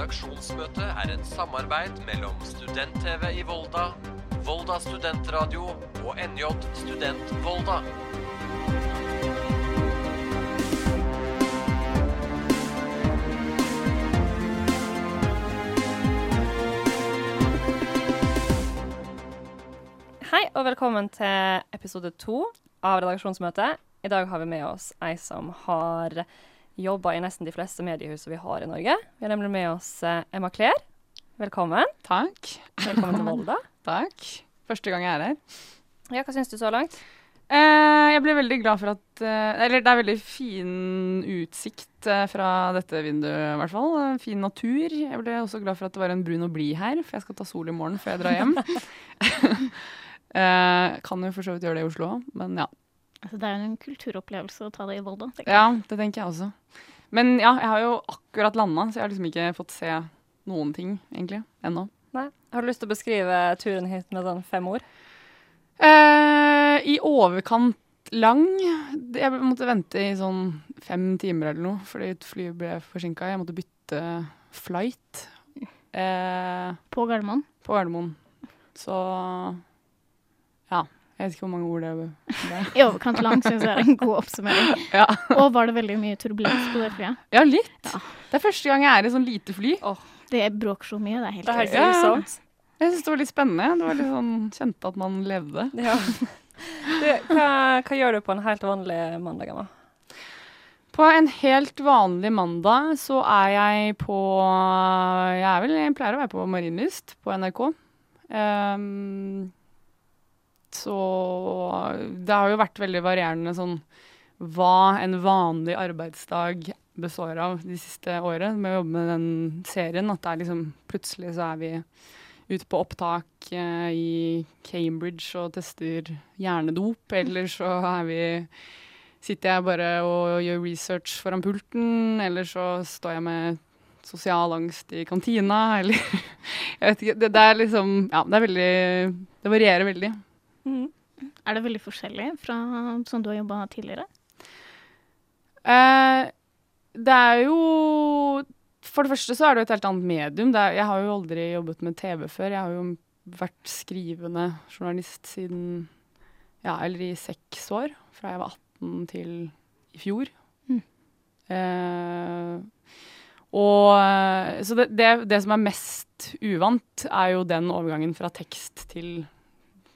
Redaksjonsmøte er et samarbeid mellom Student-TV i Volda, Volda studentradio og NJ Student Volda. Hei og velkommen til episode to av Redaksjonsmøtet. I dag har vi med oss ei som har jobba i nesten de fleste mediehusene vi har i Norge. Vi har nemlig med oss eh, Emma Kler. Velkommen. Takk. Velkommen til Volda. Takk. Første gang jeg er her. Ja, hva syns du så langt? Eh, jeg ble veldig glad for at eh, Eller det er veldig fin utsikt eh, fra dette vinduet, i hvert fall. Eh, Fin natur. Jeg ble også glad for at det var en brun og blid her, for jeg skal ta sol i morgen før jeg drar hjem. eh, kan jo for så vidt gjøre det i Oslo òg, men ja. Altså, det er jo en kulturopplevelse å ta det i Volda. Ja, det tenker jeg også. Men ja, jeg har jo akkurat landa, så jeg har liksom ikke fått se noen ting, egentlig, ennå. Nei. Har du lyst til å beskrive turen hit med sånn fem ord? Eh, I overkant lang. Jeg måtte vente i sånn fem timer eller noe, fordi et fly ble forsinka. Jeg måtte bytte flight eh. På Gardermoen. på Gardermoen. Så ja. Jeg vet ikke hvor mange ord det er. I overkant lang syns jeg er en god oppsummering. Ja. Og var det veldig mye turbulens på det flyet? ja, litt. Ja. Det er første gang jeg er i sånn lite fly. Det bråker så mye. Det er helt Det er. Ja. Jeg synes det var litt spennende. Det var litt sånn, Kjente at man levde. Ja. Du, hva, hva gjør du på en helt vanlig mandag, Emma? På en helt vanlig mandag så er jeg på Jeg er vel, jeg pleier å være på Marienlyst på NRK. Så det har jo vært veldig varierende sånn hva en vanlig arbeidsdag består av de siste året med å jobbe med den serien. At det er liksom plutselig så er vi ute på opptak eh, i Cambridge og tester hjernedop, eller så er vi sitter jeg bare og gjør research foran pulten, eller så står jeg med sosial angst i kantina, eller Jeg vet ikke. Det, det er liksom Ja, det er veldig Det varierer veldig. Er det veldig forskjellig fra sånn du har jobba tidligere? Eh, det er jo For det første så er det jo et helt annet medium. Er, jeg har jo aldri jobbet med TV før. Jeg har jo vært skrivende journalist siden Ja, eller i seks år. Fra jeg var 18 til i fjor. Mm. Eh, og eh, Så det, det, det som er mest uvant, er jo den overgangen fra tekst til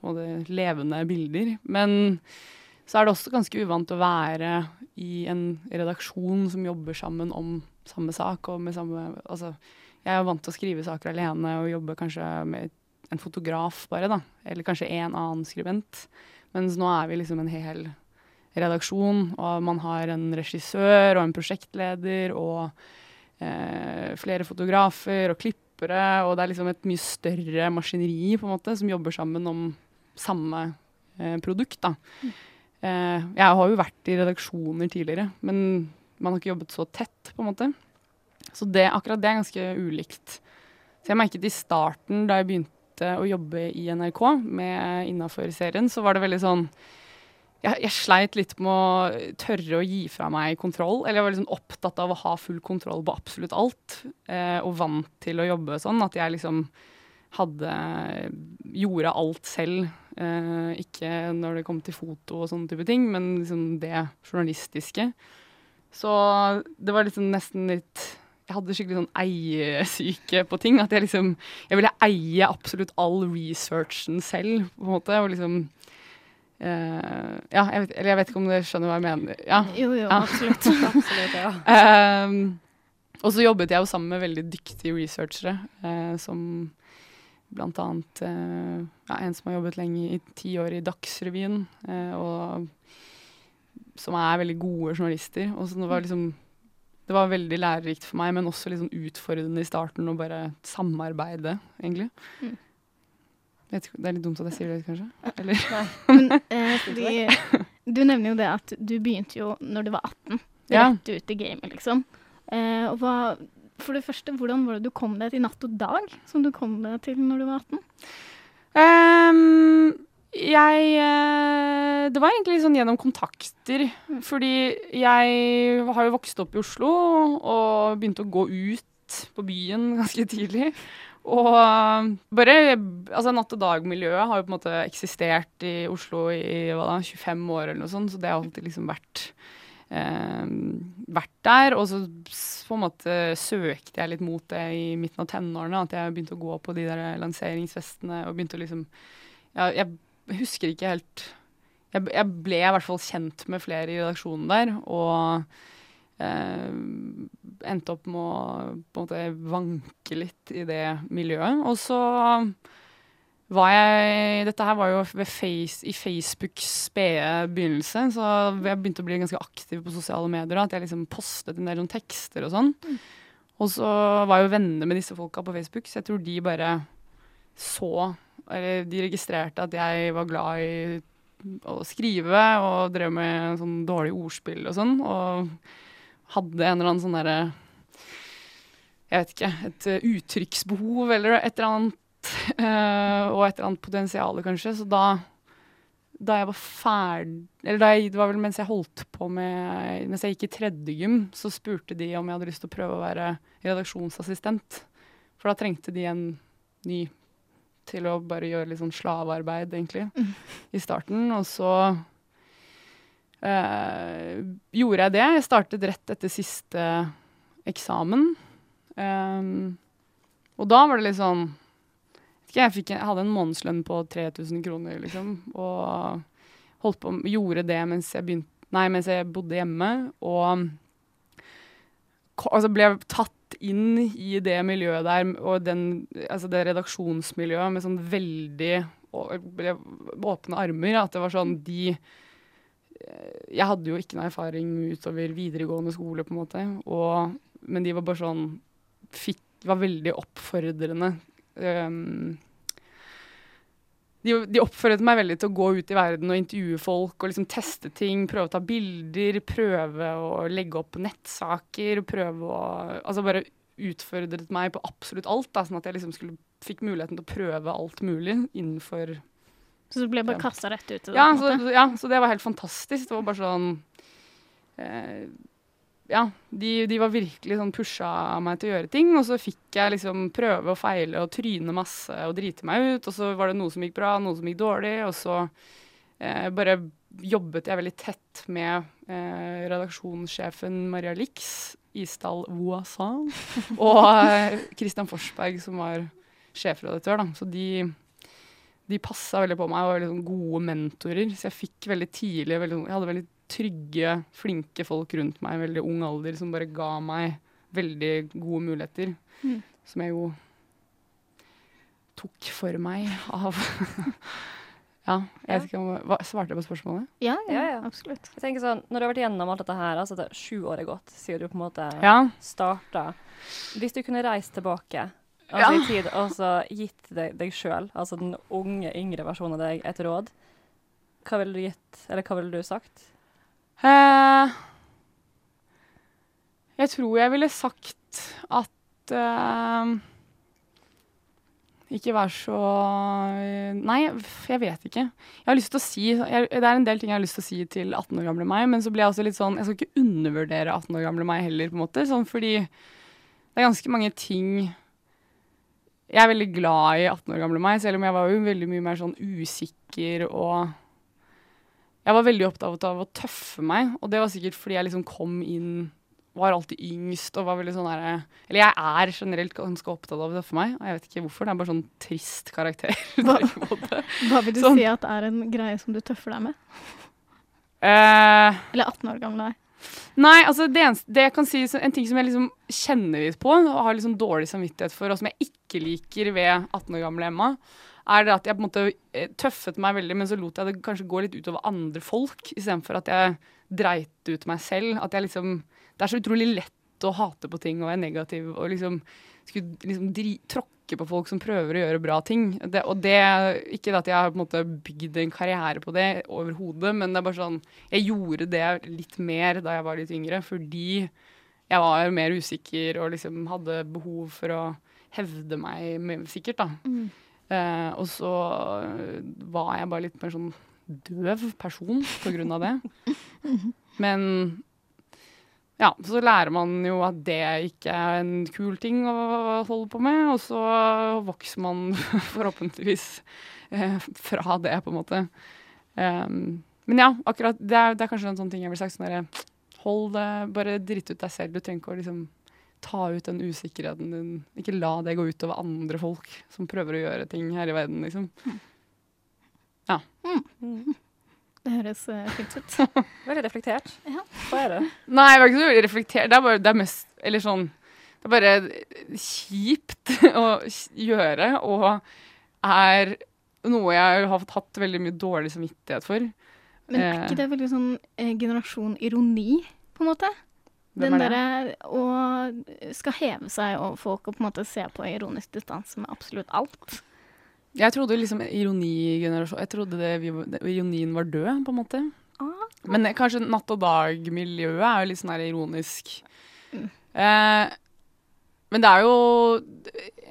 på det levende bilder. Men så er det også ganske uvant å være i en redaksjon som jobber sammen om samme sak. og med samme, altså, Jeg er vant til å skrive saker alene og jobbe kanskje med en fotograf bare, da. Eller kanskje en annen skribent. Mens nå er vi liksom en hel redaksjon, og man har en regissør og en prosjektleder og eh, flere fotografer og klippere, og det er liksom et mye større maskineri på en måte som jobber sammen om samme eh, produkt. da. Eh, jeg har jo vært i redaksjoner tidligere, men man har ikke jobbet så tett, på en måte. Så det, akkurat det er ganske ulikt. Så jeg merket i starten, da jeg begynte å jobbe i NRK med innafor serien, så var det veldig sånn jeg, jeg sleit litt med å tørre å gi fra meg kontroll. Eller jeg var liksom opptatt av å ha full kontroll på absolutt alt. Eh, og vant til å jobbe sånn at jeg liksom hadde Gjorde alt selv. Eh, ikke når det kom til foto og sånne type ting, men liksom det journalistiske. Så det var liksom nesten litt Jeg hadde skikkelig sånn eiesyke på ting. At jeg liksom Jeg ville eie absolutt all researchen selv, på en måte. Og liksom eh, Ja, jeg vet, eller jeg vet ikke om dere skjønner hva jeg mener. Ja. Jo, jo, Ja. absolutt. Absolutt, ja. Ehm, og så jobbet jeg jo sammen med veldig dyktige researchere, eh, som blant annet eh, ja, en som har jobbet lenge i ti år i Dagsrevyen, eh, og som er veldig gode journalister. Og så det var liksom det var veldig lærerikt for meg, men også sånn utfordrende i starten å bare samarbeide, egentlig. Mm. Vet det er litt dumt at jeg sier det, kanskje? Eller? Men eh, Du nevner jo det at du begynte jo når du var 18. Ja. Rett ut i gamet, liksom. Eh, og hva, for det første, hvordan var det du kom deg til Natt og Dag, som du kom deg til når du var 18? Um, jeg eh, Det var egentlig sånn gjennom kontakter. Fordi jeg har jo vokst opp i Oslo og begynte å gå ut på byen ganske tidlig. Og bare Altså, natt og dag-miljøet har jo på en måte eksistert i Oslo i da, 25 år eller noe sånt, så det har alltid liksom vært eh, vært der. Og så på en måte søkte jeg litt mot det i midten av tenårene. At jeg begynte å gå på de der lanseringsfestene og begynte å liksom ja, Jeg husker ikke helt jeg, jeg ble i hvert fall kjent med flere i redaksjonen der, og eh, endte opp med å på en måte vanke litt i det miljøet. Og så jeg Dette her var jo face, i Facebooks spede begynnelse, så jeg begynte å bli ganske aktiv på sosiale medier. At jeg liksom postet en del sånn tekster og sånn. Og så var jeg jo venner med disse folka på Facebook, så jeg tror de bare så Eller de registrerte at jeg var glad i å skrive og drev med sånn dårlig ordspill og sånn. Og hadde en eller annen sånn derre Jeg vet ikke. Et eh, uttrykksbehov eller et eller annet. Eh, og et eller annet potensial, kanskje. Så da da jeg var ferdig Eller da jeg, det var vel mens jeg holdt på med Mens jeg gikk i tredje gym, så spurte de om jeg hadde lyst til å prøve å være redaksjonsassistent. For da trengte de en ny til å bare gjøre litt sånn slavearbeid, egentlig, i starten. Og så uh, gjorde jeg det. Jeg startet rett etter siste eksamen. Um, og da var det litt sånn ikke, jeg, fikk, jeg hadde en månedslønn på 3000 kroner, liksom. Og på, gjorde det mens jeg, begynte, nei, mens jeg bodde hjemme. Og altså ble tatt inn i det miljøet der, og den, altså det redaksjonsmiljøet med sånn veldig åpne armer. At det var sånn de Jeg hadde jo ikke noe erfaring utover videregående skole, på en måte. Og, men de var bare sånn fikk, Var veldig oppfordrende. Um, de, de oppfordret meg veldig til å gå ut i verden og intervjue folk og liksom teste ting. Prøve å ta bilder, prøve å legge opp nettsaker. Prøve å Altså bare utfordret meg på absolutt alt. Da, sånn at jeg liksom skulle, fikk muligheten til å prøve alt mulig innenfor Så du ble bare kasta rett ut ja så, ja, så det var helt fantastisk. Det var bare sånn eh, Ja, de, de var virkelig sånn pusha meg til å gjøre ting. Og så fikk jeg liksom prøve og feile og tryne masse og drite meg ut. Og så var det noe som gikk bra, noe som gikk dårlig. Og så eh, bare jobbet jeg veldig tett med eh, redaksjonssjefen Maria Lix, Isdal Voisin, og eh, Christian Forsberg, som var sjefredaktør. Da. Så de de passa veldig på meg og var sånn gode mentorer. Så jeg fikk veldig tidlig veldig, Jeg hadde veldig trygge, flinke folk rundt meg i veldig ung alder som bare ga meg veldig gode muligheter. Mm. Som jeg jo tok for meg av Ja, jeg vet ikke om hva, Svarte jeg på spørsmålet? Ja, ja, Ja, ja. absolutt. Jeg tenker sånn, Når du har vært gjennom alt dette her, altså det er sju år er gått siden du på en måte Ja. starta Hvis du kunne reist tilbake altså Ja. i tid og så gitt deg, deg sjøl, altså den unge, yngre versjonen av deg, et råd, hva ville du gitt, eller hva ville du sagt? Eh, jeg tror jeg ville sagt at eh, Ikke vær så Nei, jeg vet ikke. Jeg har lyst til å si jeg, Det er en del ting jeg har lyst til å si til 18 år gamle meg, men så blir jeg også litt sånn Jeg skal ikke undervurdere 18 år gamle meg heller, på en måte. Sånn fordi det er ganske mange ting Jeg er veldig glad i 18 år gamle meg, selv om jeg var jo veldig mye mer sånn usikker og jeg var veldig opptatt av å tøffe meg, og det var sikkert fordi jeg liksom kom inn var alltid yngst og var veldig sånn derre Eller jeg er generelt ganske opptatt av å tøffe meg, og jeg vet ikke hvorfor. Det er bare sånn trist karakter. Hva? Hva vil du Sånn. si at er en greie som du tøffer deg med? Uh, Eller 18 år gammel deg? nei, altså det, eneste, det jeg kan si, en ting som jeg liksom kjenner litt på, og har liksom dårlig samvittighet for, og som jeg ikke liker ved 18 år gamle Emma, er det at jeg på en måte eh, tøffet meg veldig, men så lot jeg det kanskje gå litt utover andre folk, istedenfor at jeg dreit ut meg selv. At jeg liksom Det er så utrolig lett å hate på ting og være negativ og liksom skulle liksom dri, tråkke på folk som prøver å gjøre bra ting. Det, og det Ikke at jeg har på en måte bygd en karriere på det overhodet, men det er bare sånn Jeg gjorde det litt mer da jeg var litt yngre, fordi jeg var mer usikker og liksom hadde behov for å hevde meg sikkert, da. Mm. Eh, og så var jeg bare litt mer sånn døv person på grunn av det. Men ja, så lærer man jo at det ikke er en kul ting å holde på med, og så vokser man forhåpentligvis eh, fra det, på en måte. Um, men ja, akkurat det er, det er, kanskje en sånn ting jeg ville sagt sånn Hold det, bare dritt ut deg selv. Du trenger ikke å liksom ta ut den usikkerheten din. Ikke la det gå ut over andre folk som prøver å gjøre ting her i verden, liksom. Ja. Mm. Det høres uh, fint ut. Veldig reflektert. Ja. Hva er det? Nei, det er ikke så veldig reflektert. Det er bare det er mest Eller sånn Det er bare kjipt å gjøre, og er noe jeg har hatt veldig mye dårlig samvittighet for. Men er ikke det veldig sånn eh, generasjon ironi, på en måte? Hvem Den er derre å skal heve seg over folk og på en måte se på ironisk distanse med absolutt alt. Jeg trodde liksom ironigenerasjon Jeg trodde det, det, ironien var død, på en måte. Ah, Men kanskje natt og dag-miljøet er jo litt sånn her ironisk. Mm. Eh, men det er jo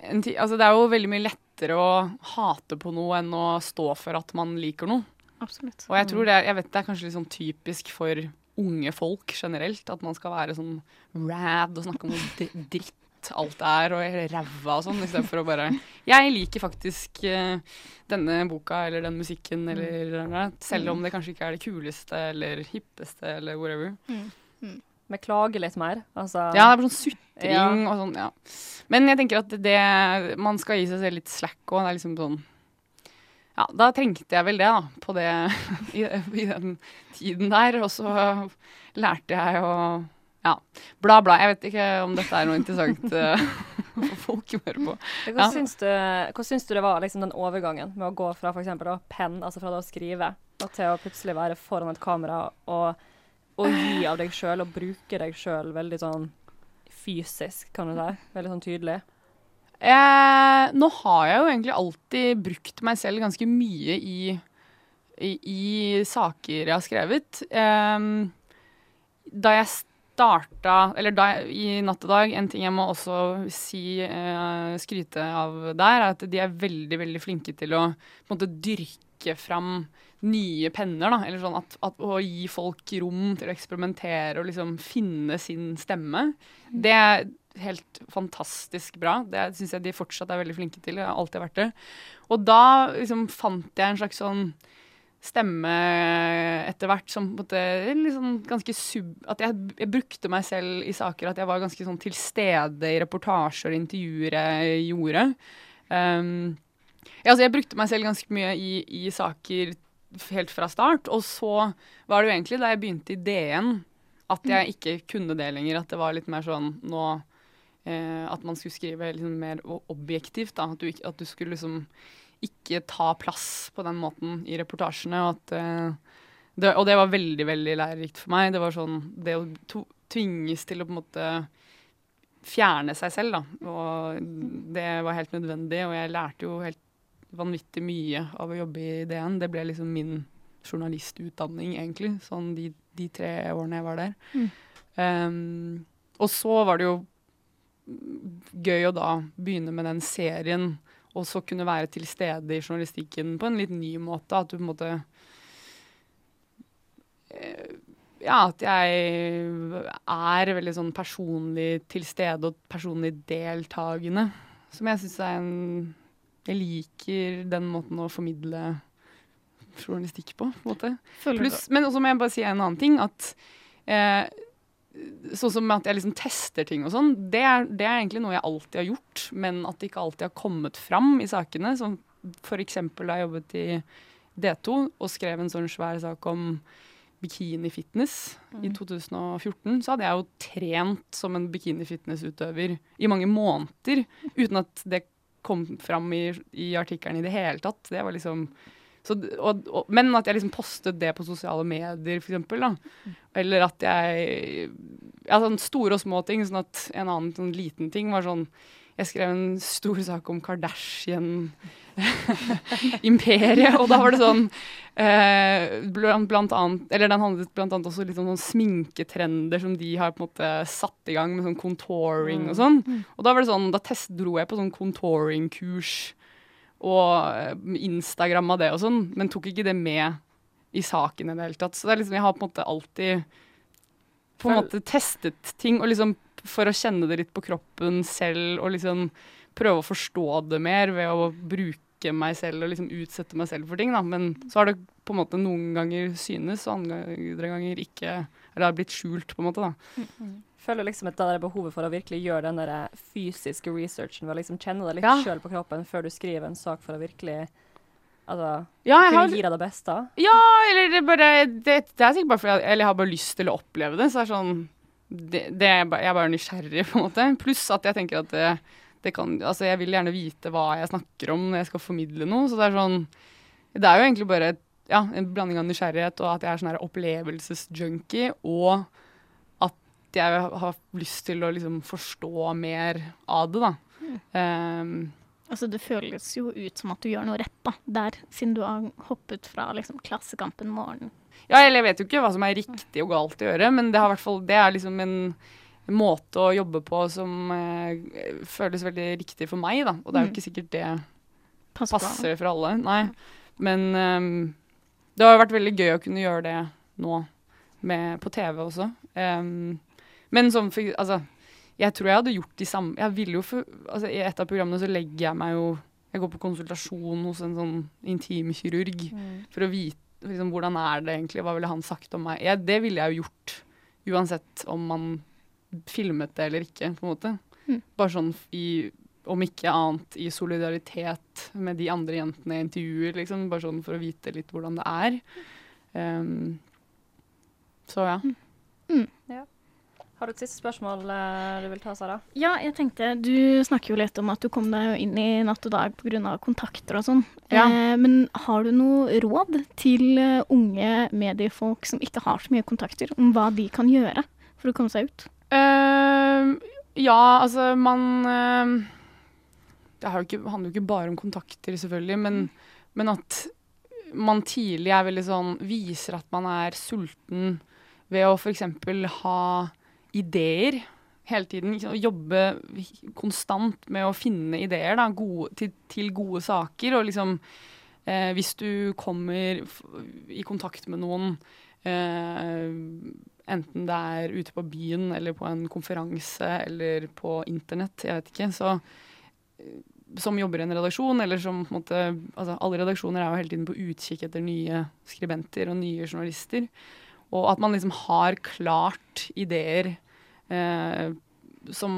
en ti, altså det er jo veldig mye lettere å hate på noe enn å stå for at man liker noe. absolutt. Og jeg tror det, jeg vet det er kanskje litt sånn typisk for unge folk generelt, at man skal være sånn rad og snakke om noe dritt alt er, og ræva og sånn, istedenfor å bare Jeg liker faktisk uh, denne boka eller den musikken eller Selv om det kanskje ikke er det kuleste eller hippeste eller whatever. Beklager litt mer. Altså, Ja, det er bare sånn sutring Ja. og sånn, ja. Men jeg tenker at det Man skal gi seg selv litt slack òg. Det er liksom sånn Ja, da trengte jeg vel det, da, på det i, i den tiden der. Og så lærte jeg å ja, bla, bla. Jeg vet ikke om dette er noe interessant eh, for folk å høre på. Hva, Ja. syns du, syns du det var, liksom, den overgangen med å gå fra f.eks. penn, altså fra det å skrive, til å plutselig være foran et kamera og, og gi av deg sjøl og bruke deg sjøl veldig sånn fysisk, kan du si? Veldig sånn tydelig. Eh, nå har jeg jo egentlig alltid brukt meg selv ganske mye i, i, i saker jeg har skrevet. Eh, da jeg starta Eller da i Natt og dag, en ting jeg må også si, eh, skryte av der, er at de er veldig, veldig flinke til å på en måte dyrke fram nye penner, da. Eller sånn at, at å gi folk rom til å eksperimentere og liksom finne sin stemme. Det helt fantastisk bra. Det syns jeg de fortsatt er veldig flinke til. Jeg har alltid vært det. Og da liksom fant jeg en slags sånn stemme etter hvert som på en liksom ganske sub... At jeg, jeg brukte meg selv i saker, at jeg var ganske sånn til stede i reportasjer og intervjuer jeg gjorde. Um, ja, altså jeg brukte meg selv ganske mye i, i saker helt fra start. Og så var det jo egentlig da jeg begynte i DN at jeg ikke kunne det lenger. At det var litt mer sånn nå eh, At man skulle skrive liksom mer objektivt. Da. At, du, at du skulle liksom ikke ta plass på den måten i reportasjene. Og, at, eh, det, og det var veldig, veldig lærerikt for meg. Det var sånn Det å to, tvinges til å på en måte fjerne seg selv, da. Og det var helt nødvendig, og jeg lærte jo helt vanvittig mye av å jobbe i DN. Det ble liksom min journalistutdanning, egentlig, sånn de, de tre årene jeg var der. Mm. Um, og så var det jo gøy å da begynne med den serien, og så kunne være til stede i journalistikken på en litt ny måte. At du på en måte eh, Ja, at jeg er veldig sånn personlig til stede og personlig deltakende. Som jeg syns er en Jeg liker den måten å formidle journalistikk på, på en måte. Plus, men også må jeg bare si en annen ting. At eh, sånn som at jeg liksom tester ting og sånn, det er, det er egentlig noe jeg alltid har gjort, men at det ikke alltid har kommet fram i sakene. Som eksempel da jeg jobbet i D2 og skrev en sånn svær sak om bikini-fitness i 2014, så hadde jeg jo trent som en bikini-fitness-utøver i mange måneder uten at det kom fram i, i artikkelen i det hele tatt. Det var liksom så, og, og, men at jeg liksom postet det på sosiale medier, eksempel. Eller at jeg Ja, sånn store og små ting. Sånn at en annen sånn liten ting var sånn Jeg skrev en stor sak om Kardashian-imperiet, og da var det sånn eh, blant, blant annet Eller den handlet blant annet også litt om sånn sminketrender som de har på en måte satt i gang med sånn contouring og sånn. Og da var det sånn, da test, dro jeg på sånn contouring-kurs og eh, Instagram av det og sånn, men tok ikke det med i saken i det hele tatt. Så det er liksom, jeg har på en måte alltid på en måte testet ting, og liksom for å kjenne det litt på kroppen selv, og liksom prøve å forstå det mer ved å bruke meg selv og liksom utsette meg selv for ting, da. Men så har det på en måte noen ganger synes, og andre ganger ikke Eller har blitt skjult, på en måte, da. Føler liksom at det er behovet for å virkelig gjøre den der fysiske researchen, ved å liksom kjenne det litt Ja. sjøl på kroppen før du skriver en sak for å virkelig altså, Ja, kunne har gi deg det beste. Ja, eller det bare Det, det er sikkert bare fordi jeg, eller jeg har bare lyst til å oppleve det. Så det er sånn det, det er bare, Jeg er bare nysgjerrig, på en måte. Pluss at jeg tenker at det, det kan Altså, jeg vil gjerne vite hva jeg snakker om når jeg skal formidle noe. Så det er sånn Det er jo egentlig bare ja, en blanding av nysgjerrighet og at jeg er sånn her opplevelsesjunkie, og at jeg har lyst til å liksom forstå mer av det, da. Um, Altså, det føles jo ut som at du gjør noe rett, da. Der, siden du har hoppet fra liksom, Klassekampen morgen. Ja, eller jeg vet jo ikke hva som er riktig og galt å gjøre, men det, det er liksom en måte å jobbe på som eh, føles veldig riktig for meg, da. Og det er jo Mm. ikke sikkert det Pass passer for alle. Nei. Men um, det har jo vært veldig gøy å kunne gjøre det nå med, på TV også. Ehm, men som Altså, jeg tror jeg hadde gjort de samme Jeg ville jo for, altså, I et av programmene så legger jeg meg jo Jeg går på konsultasjon hos en sånn intimkirurg for å vite liksom, hvordan er det egentlig, hva ville han sagt om meg. Jeg, det ville jeg jo gjort uansett om man filmet det eller ikke, på en måte. Mm. Bare sånn i om ikke annet i solidaritet med de andre jentene jeg intervjuer, liksom. Bare sånn for å vite litt hvordan det er. Um, så ja. Har du et siste spørsmål eh, du vil ta, Sara? Ja, jeg tenkte, du snakker jo litt om at du kom deg inn i Natt og Dag pga. kontakter og sånn. Ja. Eh, men har du noe råd til eh, unge mediefolk som ikke har så mye kontakter, om hva de kan gjøre for å komme seg ut? Uh, ja, altså man uh, Det jo ikke, handler jo ikke bare om kontakter, selvfølgelig, men, men at man tidlig er veldig sånn Viser at man er sulten ved å f.eks. ha ideer hele tiden. ikke Jobbe konstant med å finne ideer da, gode, til, til gode saker. Og liksom eh, Hvis du kommer i kontakt med noen eh, enten det er ute på byen eller på en konferanse eller på internett, jeg vet ikke, så eh, som jobber i en redaksjon, eller som på en måte altså Alle redaksjoner er jo hele tiden på utkikk etter nye skribenter og nye journalister. Og at man liksom har klart ideer eh, som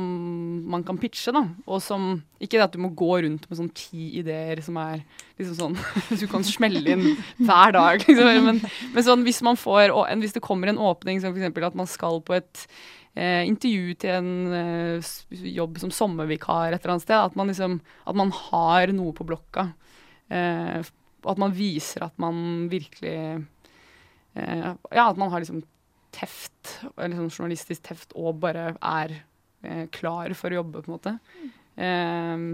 man kan pitche, da. Og som Ikke at du må gå rundt med sånn ti ideer som er liksom sånn Du kan smelle inn hver dag, liksom. Men, men sånn hvis man får Hvis det kommer en åpning som f.eks. at man skal på et eh, intervju til en eh, jobb som sommervikar et eller annet sted, at man liksom At man har noe på blokka. Eh, at man viser at man virkelig Ja, at man har liksom teft, eller sånn journalistisk teft, og bare er eh, klar for å jobbe, på en måte. Eh,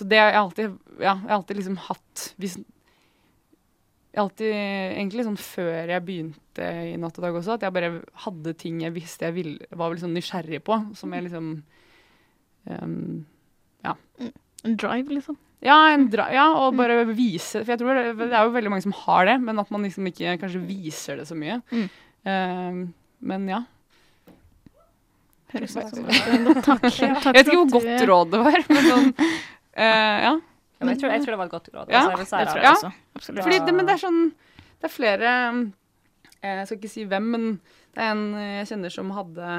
så det har jeg alltid Ja, jeg har alltid liksom hatt hvis, Jeg har alltid, egentlig sånn før jeg begynte i Natt og Dag også, at jeg bare hadde ting jeg visste jeg ville, var sånn nysgjerrig på, som jeg liksom ehm, En drive, liksom. ja, en dra ja, og bare vise For jeg tror det, det er jo veldig mange som har det, men at man liksom ikke kanskje viser det så mye. Mm. Uh, men ja. Høres ut som det. et takk. Jeg vet ikke hvor godt råd det var, men sånn uh, Ja. Ja, jeg, tror, jeg tror det var et godt råd. Ja, altså, Det tror jeg også. Absolutt. Fordi det, men det er sånn Det er flere eh, Jeg skal ikke si hvem, men det er en jeg kjenner som hadde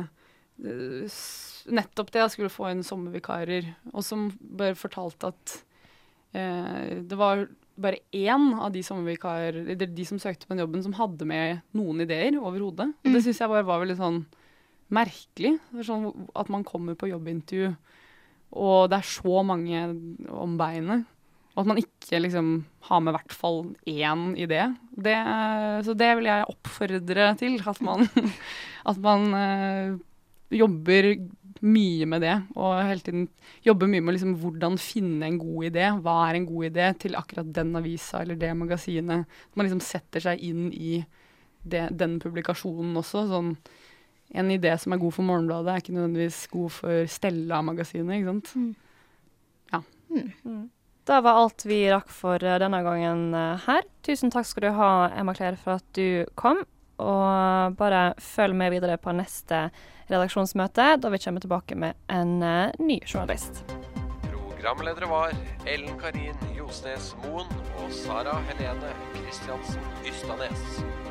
nettopp det. Jeg skulle få inn sommervikarer, og som bare fortalte at eh, det var bare én av de eller de som søkte på den jobben, som hadde med noen ideer overhodet. Mm. det syns jeg bare var veldig sånn merkelig. Er sånn at man kommer på jobbintervju, og det er så mange om beinet. Og at man ikke liksom har med i hvert fall én idé. Det, så det vil jeg oppfordre til. At man, at man eh, jobber mye med det. Og hele tiden jobber mye med liksom hvordan finne en god idé. Hva er en god idé til akkurat den avisa eller det magasinet? At man liksom setter seg inn i det, den publikasjonen også. Sånn, en idé som er god for Morgenbladet, er ikke nødvendigvis god for Stella-magasinet. ikke sant? Mm. Da var alt vi rakk for eh, denne gangen eh, her. Tusen takk skal du ha, Emma Claire, for at du kom. Og bare følg med videre på neste redaksjonsmøte, da vi kommer tilbake med en eh, ny journalist. Programledere var Ellen Karin Josnes Moen og Sara Helene Kristiansen Ystadnes.